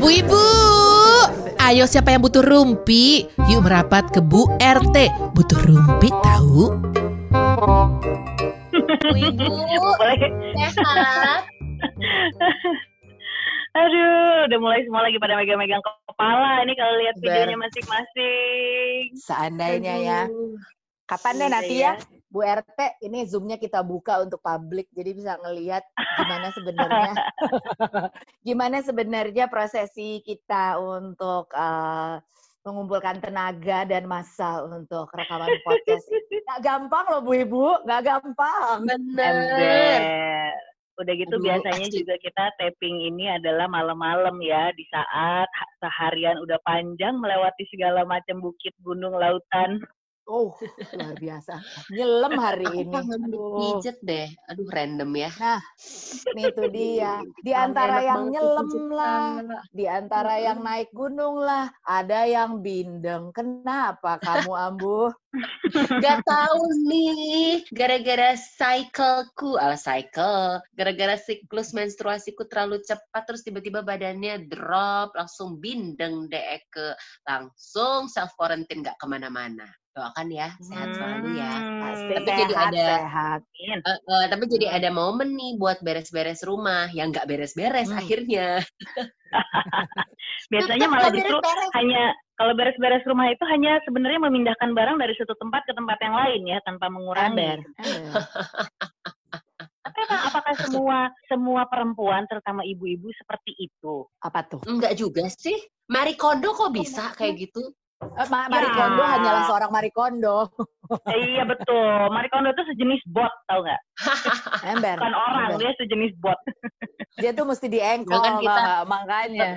Bu Ibu, ayo siapa yang butuh rumpi? Yuk merapat ke Bu RT. Butuh rumpi tahu? Bu Ibu, Boleh. sehat. Aduh, udah mulai semua lagi pada megang-megang kepala. Ini kalau lihat videonya masing-masing. Seandainya ya. Kapan deh nanti ya. ya, Bu RT, ini Zoom-nya kita buka untuk publik, jadi bisa ngelihat gimana sebenarnya, gimana sebenarnya prosesi kita untuk eh, mengumpulkan tenaga dan masa untuk rekaman podcast. Gak gampang loh Bu Ibu, gak gampang. Bener. Udah gitu Aduh, biasanya juga kita tapping ini adalah malam-malam ya di saat ha- seharian udah panjang melewati segala macam bukit, gunung, lautan. Oh, luar biasa. Nyelem hari Aku ini. Aduh. pijet deh. Aduh, random ya. Nih itu dia. Di Enak antara yang banget nyelem lah, di antara yang naik gunung lah, ada yang bindeng. Kenapa kamu Ambu? Gak tahu nih, gara-gara cycleku, ala cycle, gara-gara siklus menstruasiku terlalu cepat, terus tiba-tiba badannya drop, langsung bindeng deh ke, langsung self quarantine gak ke mana-mana. Doakan ya, sehat selalu ya. Pasti Tapi jadi sehat, ada- sehat. Eh, eh, tapi jadi ada momen nih buat beres-beres rumah yang nggak beres-beres Hmm. akhirnya. Biasanya malah justru beres-beres. hanya kalau beres-beres rumah itu hanya sebenarnya memindahkan barang dari satu tempat ke tempat yang lain ya tanpa mengurangi. Tapi emang apakah semua semua perempuan terutama ibu-ibu seperti itu? Apa tuh? Enggak juga sih. Marie Kondo kok bisa kayak gitu? Eh, Ma- Ya. Marie Kondo hanyalah seorang Marie Kondo. Eh, iya betul. Marie Kondo itu sejenis bot, tau nggak? Ember. Bukan orang, Ember. dia sejenis bot. Dia tuh mesti diengkol Sedangkan kita- lah, makanya.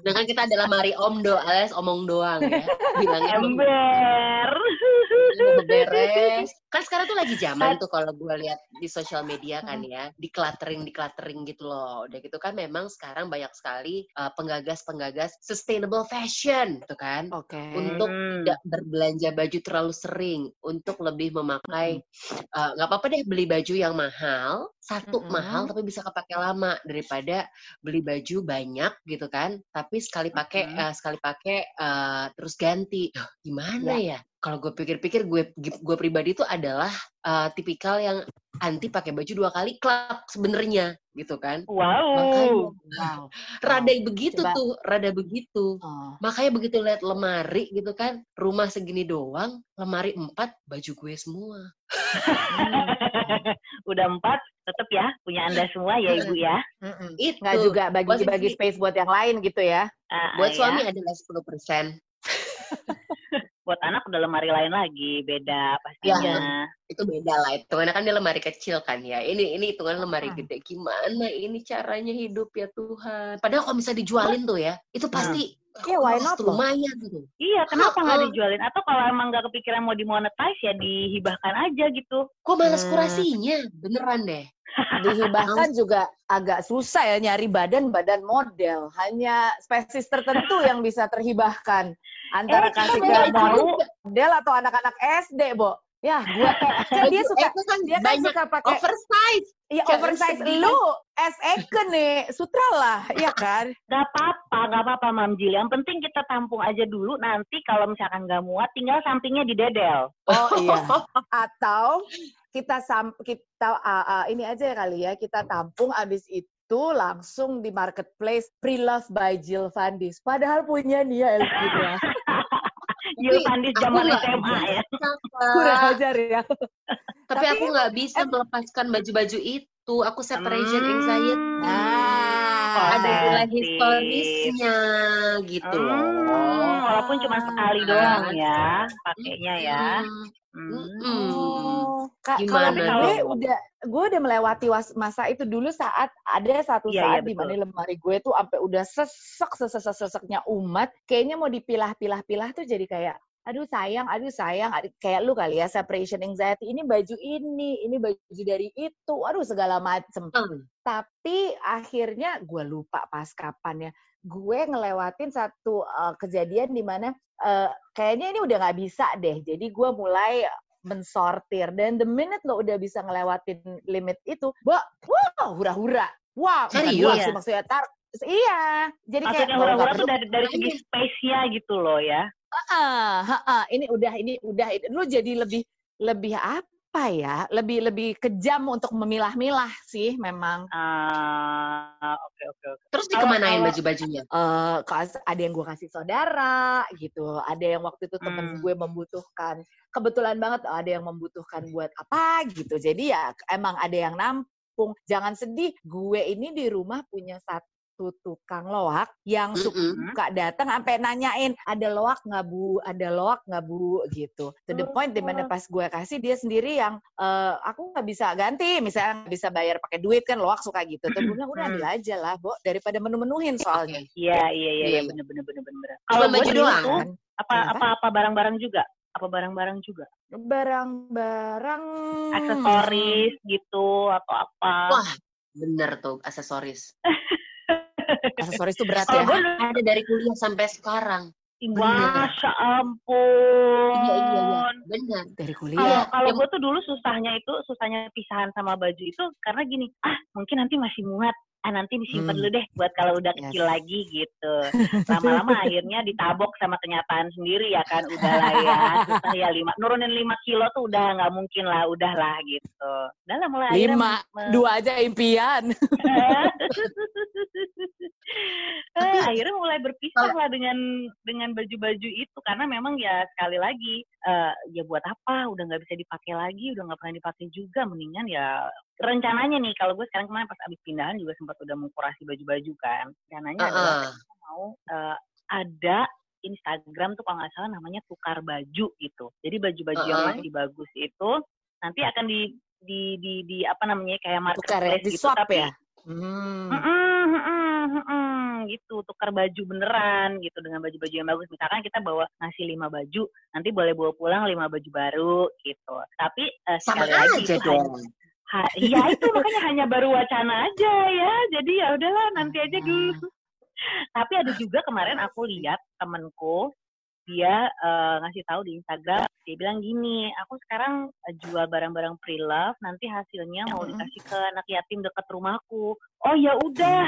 Sedangkan kita adalah Marie Omdo alias omong doang ya. Bilangnya Ember. udah beres. Kan sekarang tuh lagi zaman tuh kalau gue lihat di sosial media kan ya, decluttering decluttering gitu loh. Udah gitu kan memang sekarang banyak sekali uh, penggagas-penggagas sustainable fashion tuh kan. Oke. Untuk Hmm. tidak berbelanja baju terlalu sering, untuk lebih memakai uh, nggak apa-apa deh beli baju yang mahal, satu Mm-mm. mahal tapi bisa kepake lama daripada beli baju banyak gitu kan, tapi sekali pakai Mm-mm. uh, sekali pakai uh, terus ganti. Duh, gimana ya? Kalau gue pikir-pikir gue gue pribadi itu adalah uh, tipikal yang anti pakai baju dua kali klub sebenarnya gitu kan. Wow. Makanya Wow. rada begitu Coba. tuh, rada begitu. Oh. Makanya begitu lihat lemari gitu kan, rumah segini doang, lemari empat, baju gue semua. Udah empat, tetap ya punya anda semua ya ibu ya. Itu. Nggak juga bagi-bagi space buat yang lain gitu ya. Ah, Buat ya. suami adalah 10%. buat anak udah lemari lain lagi, beda pastinya. Itu beda lah. Hitungannya kan dia lemari kecil kan ya. Ini ini hitungan lemari Hmm. gede. Gimana ini caranya hidup ya Tuhan. Padahal kalau bisa dijualin tuh ya, itu pasti Iya, why not loh? lumayan gitu. Iya, kenapa nggak dijualin? Atau kalau emang nggak kepikiran mau dimonetize ya dihibahkan aja gitu. Kok malas Hmm. kurasinya? Beneran deh. Dihibahkan juga agak susah ya nyari badan-badan model. Hanya spesies tertentu yang bisa terhibahkan. Antara Eh, kasih mau. model atau anak-anak SD, Bo. Ya, gua kan dia suka itu kan dia kan suka pakai oversize. iya oversize lu S Eken nih, sutra lah, iya kan? Gak apa-apa, gak apa-apa Mam Jil. Yang penting kita tampung aja dulu. Nanti kalau misalkan nggak muat, tinggal sampingnya didedel. Oh iya. Atau kita sam kita ah, ah, ini aja kali ya, kita tampung abis itu langsung di marketplace pre-love by Jill Vandis. Padahal punya dia Elvira. Pandis aku zaman SMA ya. Kurang ajar ya. Tapi, Tapi aku nggak bisa melepaskan baju-baju itu. Aku separation Hmm. anxiety. Nah, Ada nilai historisnya gitu Hmm, loh. walaupun cuma sekali Ah. doang ya pakainya ya. Hmm. Hmm. Kak, kalau Gimana gue dong? udah gue udah melewati masa itu dulu saat ada satu Iya, saat iya, di mana lemari gue tuh sampai udah sesek sesek seseknya umat, kayaknya mau dipilah-pilah-pilah tuh jadi kayak aduh sayang, aduh sayang, kayak lu kali ya separation anxiety ini baju ini, ini baju dari itu, aduh segala macem. Hmm. Tapi akhirnya gue lupa pas kapan ya. Gue ngelewatin satu uh, kejadian di mana uh, kayaknya ini udah nggak bisa deh. Jadi gue mulai mensortir dan the minute lo udah bisa ngelewatin limit itu, bo, wow, hura-hura. Wow, Serius? maksudnya tar iya. Jadi kayak Maksudnya nggak hura-hura tuh dari, dari segi space-nya gitu loh ya. Ah, ha, ha, ini udah ini udah ini. lu jadi lebih lebih apa ya? Lebih lebih kejam untuk memilah-milah sih memang. Ah, oke oke oke. Terus dikemanain baju-bajunya? eh kas- ada yang gue kasih saudara gitu, ada yang waktu itu temen Hmm. gue membutuhkan, kebetulan banget ada yang membutuhkan buat apa gitu. Jadi ya emang ada yang nampung. Jangan sedih, gue ini di rumah punya satu tukang loak yang suka datang sampai nanyain ada loak nggak bu, ada loak nggak bu gitu. To the point di mana pas gue kasih dia sendiri yang eh, aku nggak bisa ganti, misalnya nggak bisa bayar pakai duit kan loak suka gitu. Terus gue bilang udah ambil aja lah, Bo, daripada menu-menuhin soalnya. Iya iya iya Iya, iya iya. bener bener bener bener. Cuma Kalau baju doang, tuh kan? apa apa apa barang-barang juga? Apa barang-barang juga? barang-barang Aksesoris gitu atau apa? Wah, bener tuh aksesoris. Aksesoris itu berat Kalau ya gue Ada dari kuliah sampai sekarang. Masya ampun. Iya, iya, iya. Bener. dari Kalau kuliah kalau yang- gue tuh dulu susahnya itu susahnya pisahan sama baju itu karena gini, ah mungkin nanti masih muat, ah nanti disimpan Hmm. dulu deh buat kalau udah Yes. kecil lagi gitu. Lama-lama akhirnya ditabok sama kenyataan sendiri ya kan, udahlah ya, susah ya lima, nurunin lima kilo tuh udah nggak mungkin lah, udahlah gitu. Udah lah mulai akhirnya lima me- dua aja impian akhirnya mulai berpisah lah dengan dengan baju-baju itu. Karena memang ya sekali lagi eh, ya buat apa? Udah nggak bisa dipakai lagi udah nggak pernah dipakai juga. Mendingan ya rencananya nih kalau gue sekarang kemarin pas abis pindahan juga sempat udah mengkurasi baju-baju kan. Rencananya Heeh. kita mau eh, ada Instagram tuh kalau nggak salah namanya tukar baju gitu. Jadi baju-baju yang Heeh. masih bagus itu nanti akan di di di, di apa namanya kayak tukar ya marketplace di gitu swap tapi ya? Hmm. Mm-mm, mm-mm, mm-mm, gitu. Tukar baju beneran gitu. Dengan baju-baju yang bagus. Misalkan kita bawa ngasih lima baju nanti boleh bawa pulang lima baju baru gitu. Tapi eh, Sama sekali lagi aja itu dong. hanya- ha- iya itu makanya hanya baru wacana aja ya. Jadi ya udahlah nanti aja dulu. Tapi ada juga kemarin aku lihat temenku dia eh, ngasih tahu di Instagram dia bilang gini aku sekarang eh, jual barang-barang pre-love nanti hasilnya mau dikasih ke anak yatim dekat rumahku oh ya udah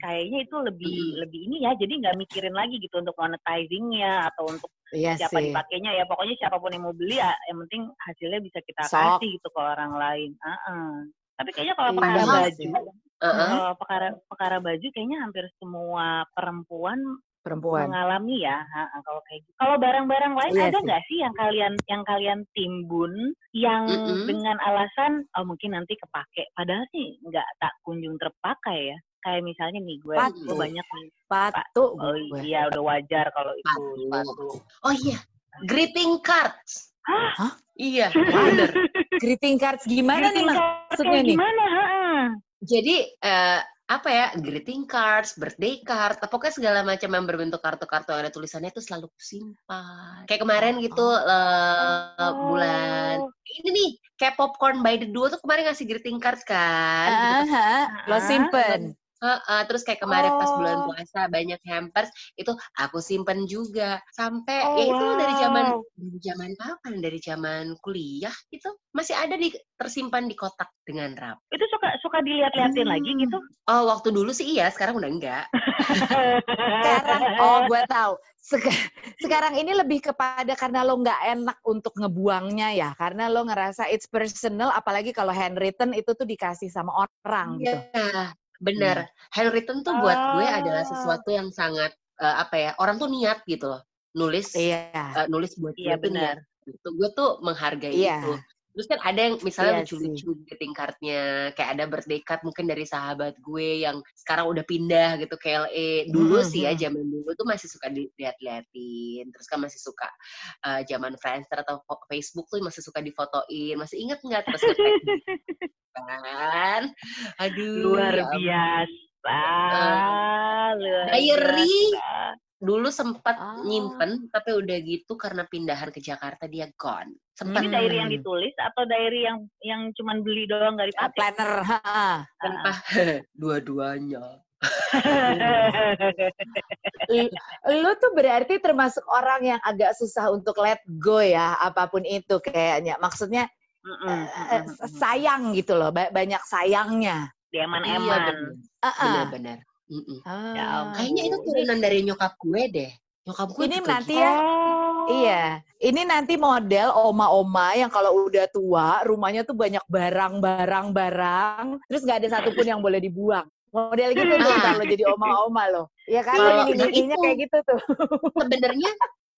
kayaknya itu lebih lebih ini ya jadi nggak mikirin lagi gitu untuk monetizingnya atau untuk iya siapa sih dipakainya ya pokoknya siapa pun yang mau beli ya yang penting hasilnya bisa kita Sok. kasih gitu ke orang lain Ah-ah. tapi kayaknya kalau Iya, perkara padahal baju sih. Heeh. kalau perkara perkara baju kayaknya hampir semua perempuan perempuan mengalami ya ha, ha, kalau kayak gitu. Kalau barang-barang lain Iya ada sih. nggak sih yang kalian yang kalian timbun yang Mm-mm. dengan alasan oh mungkin nanti kepake padahal sih nggak tak kunjung terpakai ya. Kayak misalnya nih gue, Sepatu. gue banyak nih. sepatu Oh gue. iya udah wajar kalau itu Sepatu. sepatu. Oh iya, greeting cards. Hah? Hah? Iya, bener. greeting cards gimana nih Greeting card maksudnya nih? Gimana? Ha, ha. Jadi eh, apa ya, greeting cards, birthday card, pokoknya segala macam yang berbentuk kartu-kartu yang ada tulisannya itu selalu kusimpan. Kayak kemarin gitu eh, bulan ini nih, kayak popcorn by the duo tuh kemarin ngasih greeting cards kan. gitu. Ah, ah, lo Ah. Heeh, terus kayak kemarin pas bulan Oh. puasa banyak hampers itu aku simpen juga sampai Oh, ya itu dari zaman wow. dari zaman kapan dari zaman kuliah itu masih ada di tersimpan di kotak dengan rap. Itu suka suka dilihat-liatin Hmm. lagi gitu. Oh waktu dulu sih iya sekarang udah enggak. sekarang oh gue tahu Seka- sekarang ini lebih kepada karena lo nggak enak untuk ngebuangnya ya karena lo ngerasa it's personal apalagi kalau handwritten itu tuh dikasih sama orang gitu Iya benar. Handwritten tuh buat gue adalah Ah. sesuatu yang sangat eh, apa ya orang tuh niat gitu loh nulis iya eh, nulis buat Iya, gue benar. Gitu. Gue tuh menghargai Iya. itu. Terus kan ada yang misalnya Iya lucu-lucu greeting cardnya, kayak ada birthday card mungkin dari sahabat gue yang sekarang udah pindah gitu ke LA. Dulu Mhm, sih ya zaman dulu tuh masih suka dilihat-liatin, terus kan masih suka eh, zaman Friendster atau Facebook tuh masih suka difotoin. Masih inget nggak terus gitu kan? Aduh, luar ya ampun. biasa. luar Diary biasa. Dulu sempat Ah. nyimpen tapi udah gitu karena pindahan ke Jakarta dia gone. Sempat Ini diary yang ditulis atau diary yang yang cuman beli doang nggak Ah, dipakai? planner tanpa dua-duanya. Lu tuh berarti termasuk orang yang agak susah untuk let go ya, apa pun itu kayaknya. Maksudnya eh, mm-mm, mm-mm. sayang gitu loh, ba- banyak sayangnya. Iya Eman-eman. benar. Benar-benar. Mm-mm. Ah. Ya. Kayaknya itu turunan dari nyokap gue deh. Nyokap gue Ini nanti gitu. ya, Oh. Iya, ini nanti model oma-oma yang kalau udah tua, rumahnya tuh banyak barang-barang-barang, terus nggak ada satupun yang boleh dibuang. Model gitu tuh Ah. kalau jadi oma-oma loh. Iya kan, ini nah kayak gitu tuh. Sebenarnya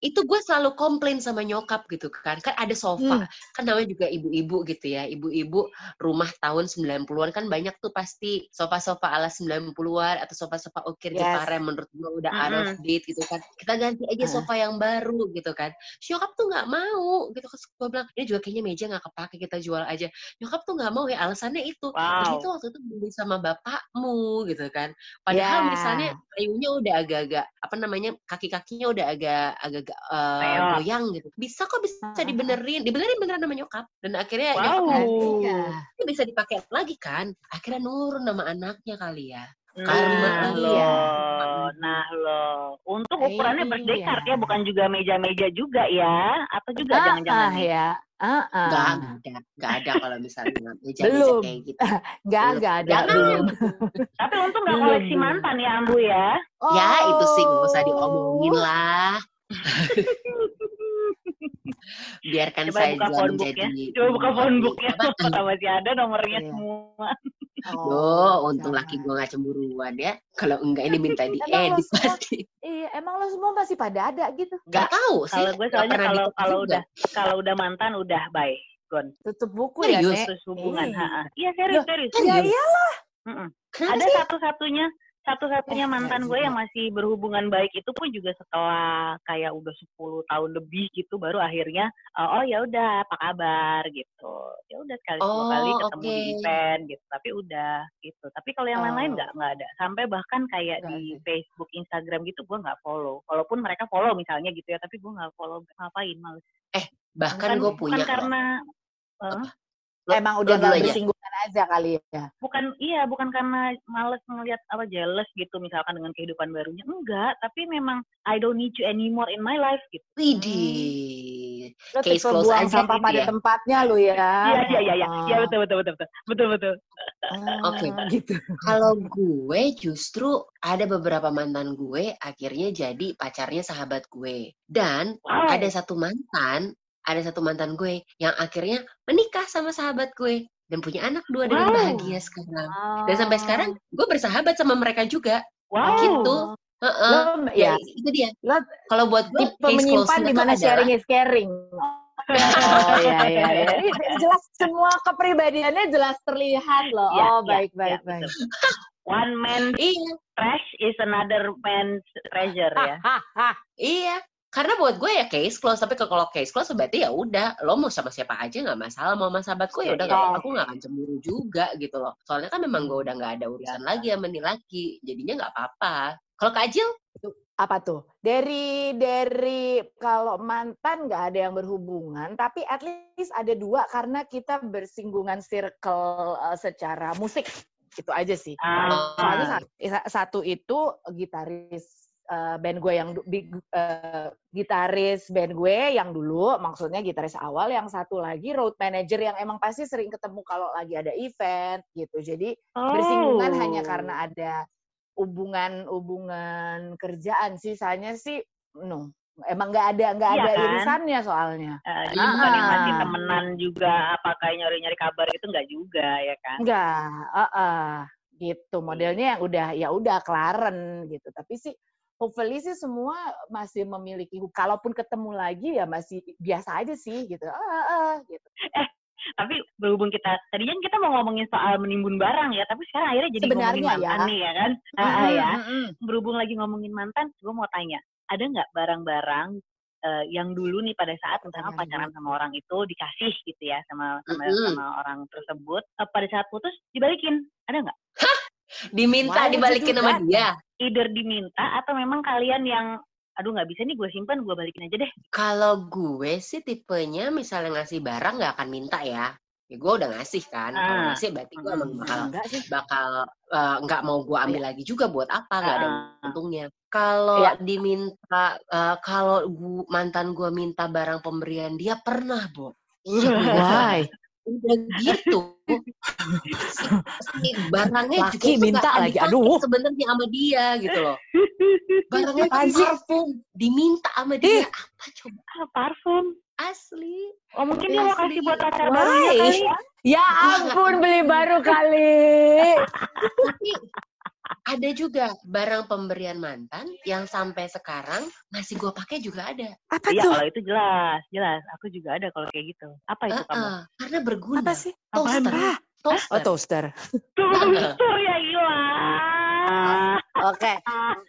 itu gue selalu komplain sama nyokap gitu kan. Kan ada sofa. Hmm. Kan namanya juga ibu-ibu gitu ya. Ibu-ibu rumah tahun 90-an kan banyak tuh pasti sofa-sofa ala 90-an atau sofa-sofa ukir Yes. Jepara yang menurut gue udah out of date gitu kan. Kita ganti aja sofa yang baru gitu kan. Nyokap tuh nggak mau gitu. Terus gue bilang, ini juga kayaknya meja nggak kepake kita jual aja. Nyokap tuh nggak mau ya alasannya itu. Wow. tuh waktu itu beli sama bapakmu gitu kan. Padahal Ya. misalnya kayunya udah agak-agak apa namanya kaki-kakinya udah agak agak uh, goyang gitu. Bisa kok bisa Ah. dibenerin, dibenerin beneran sama nyokap. Dan akhirnya Wow. nyokap kan, Iya. ini bisa dipakai lagi kan. Akhirnya nurun nama anaknya kali ya. Nah Karma lo, iya. nah lo. Untuk ukurannya Iya. birthday card ya, bukan juga meja-meja juga ya? Atau juga Ah, jangan-jangan ah, ya. Ah, ah. Nggak ada, nggak ada kalau misalnya meja-meja Belum. kayak gitu. Nggak, Belum. nggak ada. Jangan. Belum. Tapi untung nggak Belum, koleksi mantan ya Ambu ya. Ya itu sih nggak usah Oh. diomongin lah. Biarkan Coba saja buka menjadi ya. Coba buka phonebook ya. Apa? Apakah masih ada nomornya Iya. semua? Duh, untung jangan. laki gue gak cemburuan ya. Kalau enggak ini minta diedit semua- pasti. Iya, emang lo semua masih pada ada gitu. Gak tahu sih. Kalau gue soalnya kalau kalau udah kalau udah mantan udah bye, gone. Tutup buku ya, Serius? Nek. Terus hubungan. Iya. Iya serius serius. Ya iyalah. Mm-mm. Kenapa Ada satu-satunya satu-satunya Eh, mantan gue juga. yang masih berhubungan baik itu pun juga setelah kayak udah 10 tahun lebih gitu baru akhirnya eh, oh ya udah apa kabar gitu ya udah sekali dua Oh, kali ketemu di oke. event gitu tapi udah gitu tapi kalau yang lain-lain Oh. nggak nggak ada sampai bahkan kayak Nggak di ada. Facebook Instagram gitu gue nggak follow walaupun mereka follow misalnya gitu ya tapi gue nggak follow ngapain males Bahkan bukan, gue punya bukan karena eh. Lo- Emang udah dulu nggak aja. bersinggungan aja kali ya. bukan iya bukan karena males ngelihat apa jealous gitu misalkan dengan kehidupan barunya enggak tapi memang I don't need you anymore in my life gitu Widih. Lo Case close buang aja sampah gitu pada ya? tempatnya lo ya. iya iya iya iya iya betul betul betul betul betul betul Ah, Oke. gitu. Kalau gue justru ada beberapa mantan gue akhirnya jadi pacarnya sahabat gue. Dan wow ada satu mantan, ada satu mantan gue yang akhirnya menikah sama sahabat gue dan punya anak dua dengan Wow. bahagia sekarang. Dan sampai sekarang gue bersahabat sama mereka juga. wow gitu. Heeh. Lo, ya, Ya, itu dia. Kalau buat gue tipe case menyimpan di mana adalah sharing is caring. Oh iya iya iya. Ini Jelas semua kepribadiannya jelas terlihat loh. Iya, oh iya, baik iya, baik baik. betul. one man Iya, trash is another man's treasure ya iya. Karena buat gue ya case close, tapi kalau case close berarti ya udah, lo mau sama siapa aja nggak masalah, mau sama sahabat gue ya udah nggak apa-apa, aku nggak akan cemburu juga gitu loh. Soalnya kan memang gue udah nggak ada urusan lagi sama nih laki, jadinya nggak apa-apa. Kalau Kak Ajil, Apa tuh? Dari dari kalau mantan nggak ada yang berhubungan, tapi at least ada dua karena kita bersinggungan circle eh, secara musik. Itu aja sih. Ah. Soalnya sa- satu itu gitaris eh, band gue yang eh, gitaris band gue yang dulu maksudnya gitaris awal yang satu lagi road manager yang emang pasti sering ketemu kalau lagi ada event gitu jadi bersinggungan Oh. hanya karena ada hubungan-hubungan kerjaan sisanya sih no emang nggak ada nggak Iya ada kan? irisannya soalnya Eh, jadi bukan yang masih Ah. temenan juga apa kayak nyari-nyari kabar itu enggak juga ya kan Enggak, heeh, gitu. Modelnya yang udah ya udah kelaren gitu. Tapi sih hopefully sih semua masih memiliki kalaupun ketemu lagi ya masih biasa aja sih gitu. Ah, ah, gitu. tapi berhubung kita tadinya kita mau ngomongin soal menimbun barang ya tapi sekarang akhirnya jadi Sebenarnya ngomongin mantan ya. nih ya kan Ah, ah, Mm-mm, ya berhubung lagi ngomongin mantan gue mau tanya ada nggak barang-barang eh, yang dulu nih pada saat misalnya pacaran sama orang itu dikasih gitu ya sama sama, Mm-mm. sama orang tersebut eh, pada saat putus dibalikin ada nggak diminta dibalikin sama dia. either diminta atau memang kalian yang aduh nggak bisa nih gue simpan gue balikin aja deh Kalau gue sih tipenya misalnya ngasih barang nggak akan minta ya. ya gue udah ngasih kan. Kalau Ah. ngasih berarti gue emang bakal Enggak sih. bakal eh, nggak mau gue ambil lagi juga buat apa nggak ada Ah. untungnya. Kalau Iya. diminta eh, kalau gua, mantan gue minta barang pemberian dia pernah, Bo. Why? Udah gitu. si, barangnya Laki juga minta lagi, aduh. sebenarnya sama dia gitu loh. Barangnya parfum diminta sama dia apa coba Ah, parfum. asli. Oh mungkin dia mau kasih buat pacar Why? barunya kali. Ya ampun beli baru kali. Tapi ada juga barang pemberian mantan yang sampai sekarang masih gue pakai juga ada. Apa Iya tuh? kalau itu jelas, jelas. Aku juga ada kalau kayak gitu. Apa itu kamu? Heeh, karena berguna. Apa sih? Toaster. Toaster. oh toaster. Tuh ya ilah. Oke.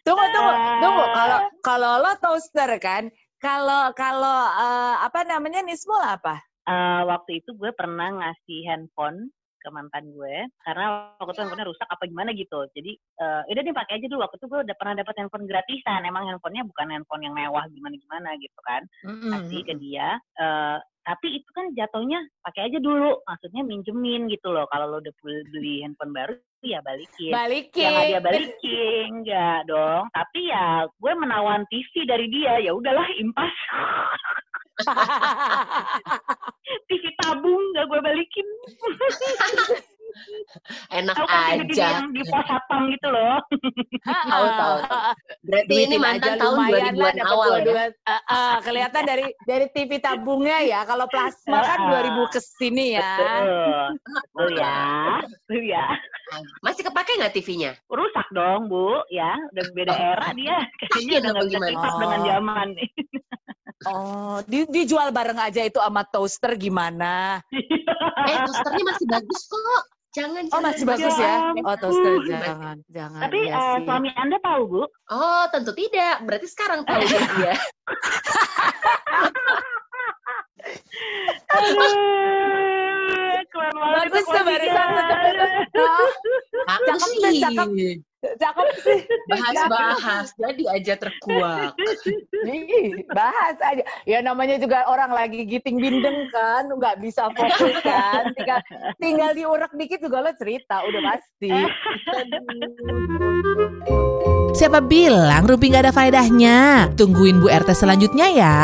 Tunggu tunggu tunggu. Kalau kalau lo toaster kan, kalau kalau eh, apa namanya Nismul apa? Eh, waktu itu gue pernah ngasih handphone ke mantan gue karena waktu itu handphonenya rusak apa gimana gitu. Jadi eh udah nih pakai aja dulu. Waktu itu gue udah pernah dapat handphone gratisan. Emang handphonenya bukan handphone yang mewah gimana gimana gitu kan. Kasih ke dia eh tapi itu kan jatuhnya pakai aja dulu. Maksudnya minjemin gitu loh. Kalau lo udah beli handphone baru ya balikin. Balikin. dia balikin. enggak dong. Tapi ya gue menawan TV dari dia. Ya udahlah impas TV tabung nggak gue balikin. Enak tahu kan aja. yang di pos satpam gitu loh. Tahu, tahu, Berarti ini mantan tahun lumayan lah 2000-an dapat awal ya. dua-dua. Eh, eh, kelihatan dari dari TV tabungnya ya. Kalau plasma kan Ah. 2000 ke sini ya. betul ya betul ya Masih kepake nggak TV-nya? rusak dong bu ya udah beda era dia kayaknya udah nggak bisa up dengan Oh. zaman nih Oh, di, dijual bareng aja itu sama toaster gimana? Eh, toasternya masih bagus kok. Jangan, Oh, jangan. masih bagus ya? Oh, toaster jangan, jangan. tapi iya eh, sih. suami anda tahu bu Oh, tentu tidak. Berarti sekarang tahu ya dia. Aduh, keren banget Bagus. Ah, Aku Cakep tuh, cakep. Cakep sih. bahas-bahas jadi aja terkuak. Ih, bahas aja. Ya namanya juga orang lagi giting bindeng kan, nggak bisa fokus kan. Tinggal, tinggal diurak dikit juga lo cerita, udah pasti. Siapa bilang Ruby nggak ada faedahnya? Tungguin Bu RT selanjutnya ya.